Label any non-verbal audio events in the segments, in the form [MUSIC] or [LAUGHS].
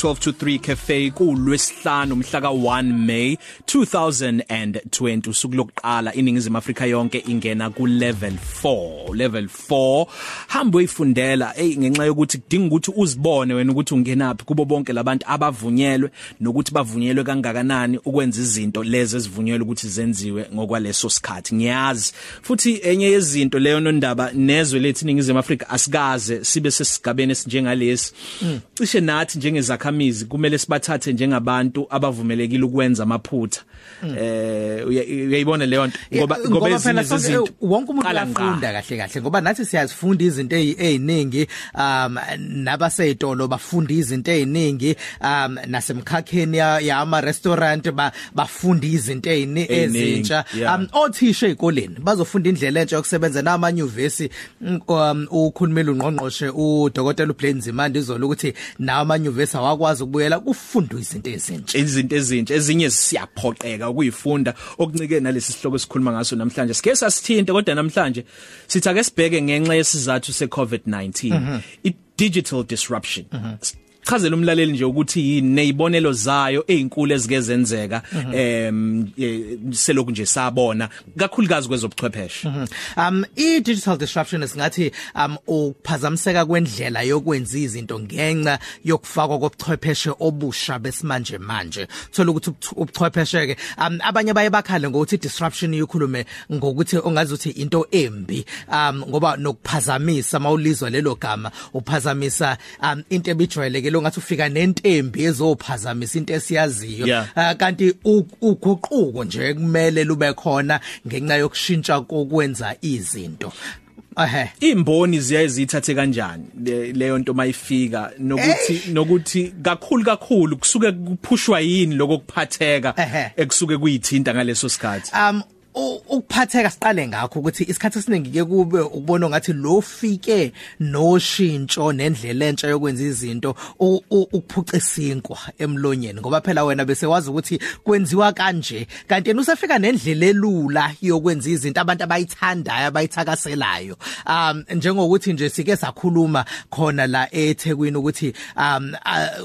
12 to 3 cafe kulwesihlanu umhla ka1 May 2020 usuku lokuqala iningizimu Afrika yonke ingena ku level 4 level 4 hamba uyifundela hey ngenxa yokuthi kudinga ukuthi uzibone wena ukuthi ungenapi kubo bonke labantu abavunyelwe nokuthi bavunyelwe kangakanani ukwenza izinto lezi ezivunyelwe ukuthi zenziwe ngokwaleso sikhathi. Ngiyazi. Futhi enye yezinto leyo nondaba nezwe lethu iningizimu Afrika asikaze sibe sesigabeni esinjengalesi. Cishe nathi njengezakha izakhamizi kumele sibathathe njengabantu abavumelekile ukwenza amaphutha. Eh uyayibona leyo nto? Ngoba ngoba ezinye izinto wonke umuntu uyafunda kahle kahle ngoba nathi siyazifunda izinto eziningi um nabaseyitolo bafunda izinto eziningi um nasemkhakheni yama restaurant bafunda izinto ezintsha. um othisha ezikoleni bazofunda indlela entsha yokusebenza namanyuvesi um ukhulumile ungqongqoshe udokotela uBlaine Zimande izolo ukuthi nawo amanyuvesi awakwazi ukubuyela kufundwa izinto ezintsha izinto ezintsha ezinye siyaphoqeka ukuyifunda okuncike nalesi sihloko esikhuluma ngaso namhlanje sike sasithinte kodwa namhlanje sithi ake sibheke ngenxa yesizathu seCovid-19 mm -hmm. i digital disruption mm -hmm. Chazela umlaleli nje ukuthi yini nezibonelo zayo ezinkulu ezike zenzeka em selokhu nje sabona kakhulukazi kwezobuchwepheshe. Um i digital disruption esingathi um ukuphazamiseka kwendlela yokwenza izinto ngenxa yokufakwa kobuchwepheshe obusha besimanje manje thola ukuthi ubuchwepheshe ke um abanye baye bakhale ngokuthi disruption ikhulume ngokuthi ongazi ukuthi into embi um ngoba nokuphazamisa mawulizwa lelo gama uphazamisa um into ebijwayeleke ngathi ufika nentembi ezophazamisa into esiyaziyo. Ah, kanti uguquko nje kumele lube khona ngenxa yokushintsha kokwenza izinto. Ehe. Imboni ziyayizithathe kanjani le- leyo nto mayifika? Nokuthi nokuthi kakhulu kakhulu kusuke kuphushwa yini lokuphatheka Ehhe. ekusuke kuyithinta ngaleso sikhathi? Um ukuphatheka siqale ngakho ukuthi isikhathi esiningi ke kube ukubona ngathi lo fike noshintsho nendlela entsha yokwenza izinto ukuphuca isinkwa emlonyeni. Ngoba phela wena bese wazi ukuthi kwenziwa kanje kanti yena usefika nendlela elula yokwenza izinto abantu abayithandayo abayithakaselayo. Um njengokuthi nje sike sakhuluma khona la eThekwini ukuthi um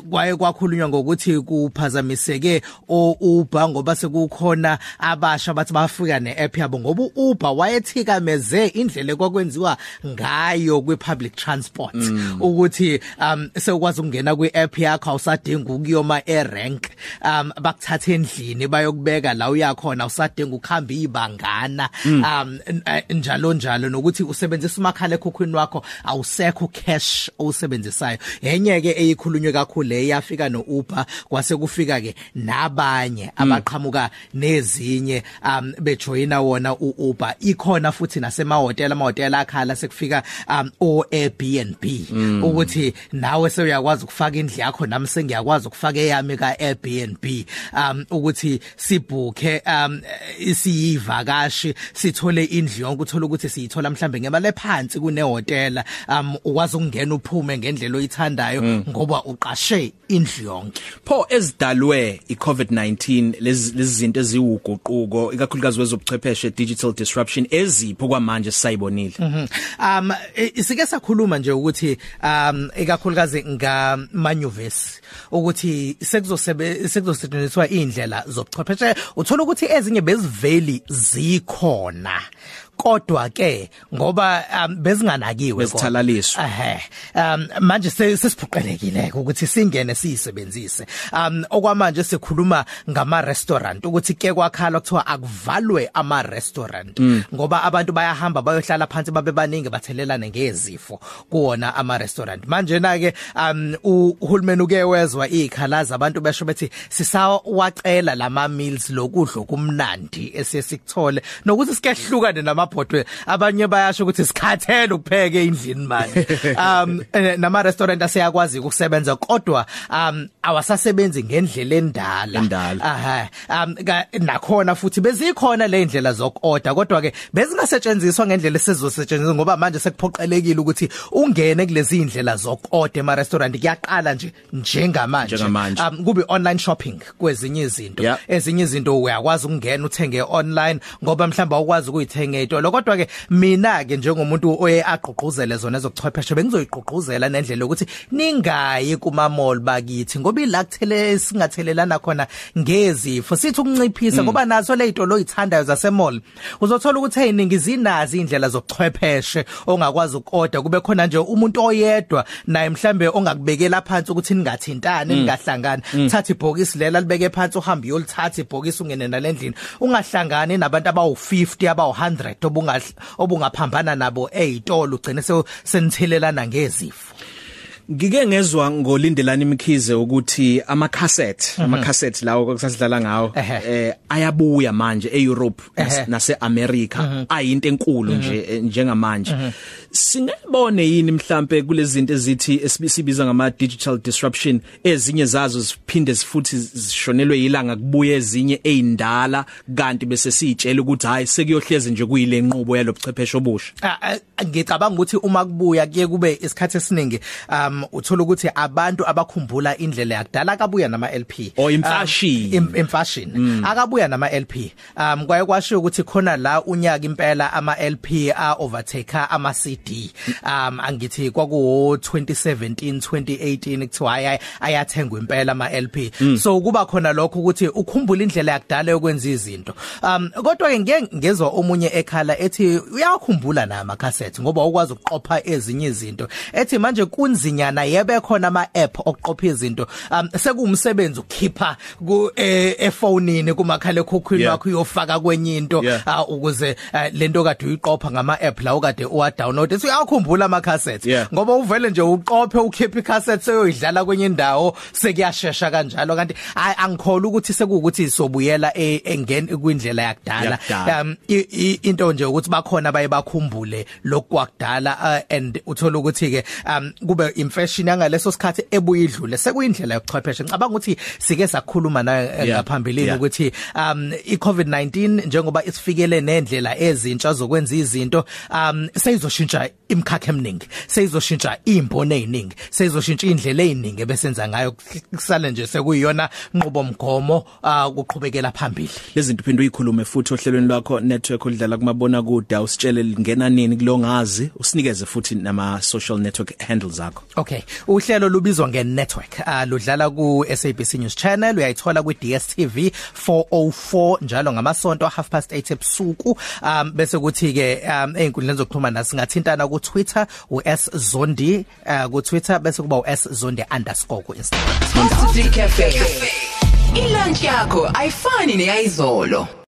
kwaye kwakhulunywa ngokuthi kuphazamiseke o-Uber ngoba sekukhona abasha bathi bafika ne-app yabo ngoba u-Uber wayethikameze indlela ekwakwenziwa ngayo kwi-public transport. Ukuthi um sekwazi ukungena kwi-app yakho awusadinga ukuyoma e-rank. Um bakuthatha endlini bayokubeka la uyakhona usadinga ukuhamba ibangana. Um n- eh, njalo njalo. Nokuthi usebenzisa umakhala ekhukhwini wakho awusekho cash osebenzisayo enye ke eyikhulunywe kakhulu le yafika no-Uber kwase kufika ke nabanye abaqhamuka nezinye um bejoyina wona u-Uber. Ikhona futhi nasemahotela amahotela akhala sekufika um o Airbnb ukuthi nawe sewuyakwazi ukufaka indlu yakho nami sengiyakwazi ukufaka eyami ka Airbnb um ukuthi sibhuke um isiyivakashi sithole indlu yonke uthola ukuthi siyithola mhlambe ngemali ephansi kunehotela. Um ukwazi ukungena uphume ngendlela oyithandayo ngoba uqashe indlu yonke. Pho ezidalwe iCovid-19 lezi lezi zinto eziwuguquko ikakhulukazi wezobuchwepheshe digital disruption ezipho kwamanje sayibonile um i- isike sakhuluma nje ukuthi um ikakhulukazi ngamanyuvesi ukuthi sekuzosebe sekuzosetshenziswa indlela zobuchwepheshe. Uthola ukuthi ezinye beziveli zikhona. Kodwa ke ngoba um, bezinganakiwe Bezithalaliswa. ehe. Um manje se- sesiphuqelekile ukuthi singene siyisebenzise. Um okwamanje sikhuluma ngama restaurant ukuthi ke kwakhala kuthiwa akuvalwe ama restaurant ngoba abantu bayahamba bayohlala phansi babe baningi bathelelane ngezifo kuwona ama restaurant manje na ke um uhulumeni uke wezwa ikhalaza abantu besho bethi sisawacela lama meals lokudlo kumnandi esesikuthole nokuthi sikehlukane namabhodwe abanye bayasho ukuthi sikhathele ukupheka endlini manje. [LAUGHS] Um eh, nama restaurant aseyakwazi ukusebenza kodwa um awasasebenzi ngendlela endala. Endala. aha. Um ka- nakhona futhi bezikhona le ndlela zokorder kodwa ke bezingasetshenziswa ngendlela esizosetshenziswa ngoba manje sekuphoqelekile ukuthi ungene kulezi indlela zokorder ema restaurant kuyaqala nje njengamanje. Njengamanje. um kube online shopping kwezinye izinto. Yeah. ezinye izinto uyakwazi ukungena uthenge online ngoba mhlawumbe awukwazi ukuyithenga izitolo kodwa ke mina ke njengomuntu oye agqugquzele zona ezokuchwepheshe bengizoyiqhugquzela nendlela yokuthi ningayi kuma mall bakithi ngoba ila kuthele singathelelana khona ngezifo. Sithi ukunciphisa ngoba nazo le zitolo oyithandayo zase mall uzothola ukuthi eyiningi zinazi indlela zokuchwepheshe ongakwazi ukoda kube khona nje umuntu oyedwa naye mhlambe ongakubekela phansi ukuthi ningathintani ningahlangani. Thatha ibhokisi lela libeke phansi uhambe uyolithatha ibhokisi ungene nalendlini ungahlangani nabantu abawu50 abawu100 obungahl obungaphambana nabo ezitolo ugcine senithelelana ngezifo. Ngike ngezwe ngolindelana imikhize ukuthi ama cassette ama cassette lawo okusasidlala ngawo eh ayabuya manje eEurope nase America ayinto enkulu nje njengamanje. Singabone yini mhlambe kulezi zinto ezithi esibiza ngama digital disruption? Ezinye zazo ziphinde futhi zishonelwe yilanga kubuye ezinye ezindala kanti bese sitshela ukuthi hayi sekuyohleze nje kuyile nqubo yalobuchwepheshe obusha. Ngicabanga ukuthi uma kubuya kuye kube isikhathi esiningi um uthola ukuthi abantu abakhumbula indlela yakudala akabuya nama LP or imfashion um, imfashion mm. akabuya nama LP um kwaye kwasho ukuthi khona la unyaka impela ama LP a overtake ama CD um angithi kwaku 2017 2018 kuthiwa hayi ayathengwa impela ama LP mm. so kuba khona lokho ukuthi ukhumbula indlela yakudala yokwenza izinto. Um kodwa ke ngeke ngezwe omunye ekhala ethi uyakhumbula nama cassette ngoba ukwazi ukuqopha ezinye izinto. Ethi manje kunzinyana yebe khona ama app okuqopha izinto. Um sekumsebenzi ukukhipha ku efonini kumakhala ekhokhwini wakho uyofaka kwenye into uh, ukuze uh, lento kade uyiqopha ngama app la okade uwa download ethi uyakhumbula ama cassette ngoba uvele nje uqophe ukhipha icassette seyoyidlala kwenye indawo sekuyashesha kanjalo. Kanti angikholwa ukuthi sekukuthi sobuyela engene kwindlela yakudala. Um into nje ukuthi bakhona baye bakhumbule lokwakudala and uthola ukuthi ke um kube imfashion yangaleso sikhathi ebuye idlule sekuyindlela yokuchwepheshe. Ngicabanga ukuthi sike sakhuluma naye ngaphambilini ukuthi um iCovid-19 njengoba isifikele nendlela ezintsha zokwenza izinto um seyizoshintsha imkhakha eminingi seyizoshintsha imbono eziningi seyizoshintsha indlela eziningi ebesenza ngayo. Kusale nje sekuyiyona nqubo mgomo ukuqhubekela phambili. Lezi zinto uphinde uyikhulume futhi ohlelweni lwakho network odlala kumabona kude usitshele lingena nini kulongazi usinikeze futhi nama social network handles zakho okay uhlelo lubizwa ngenetwork uh, ludlala ku SABC News Channel uyayithola ku DStv 404 njalo ngamasonto half past 8 ebusuku um bese kuthi ke um einkundleni zokuxhumana singathintana ku Twitter u S Zondi uh, ku Twitter bese kuba u S Zondi underscore ku Instagram Coffee Cafe. Ilunch yakho ayifani neyizolo.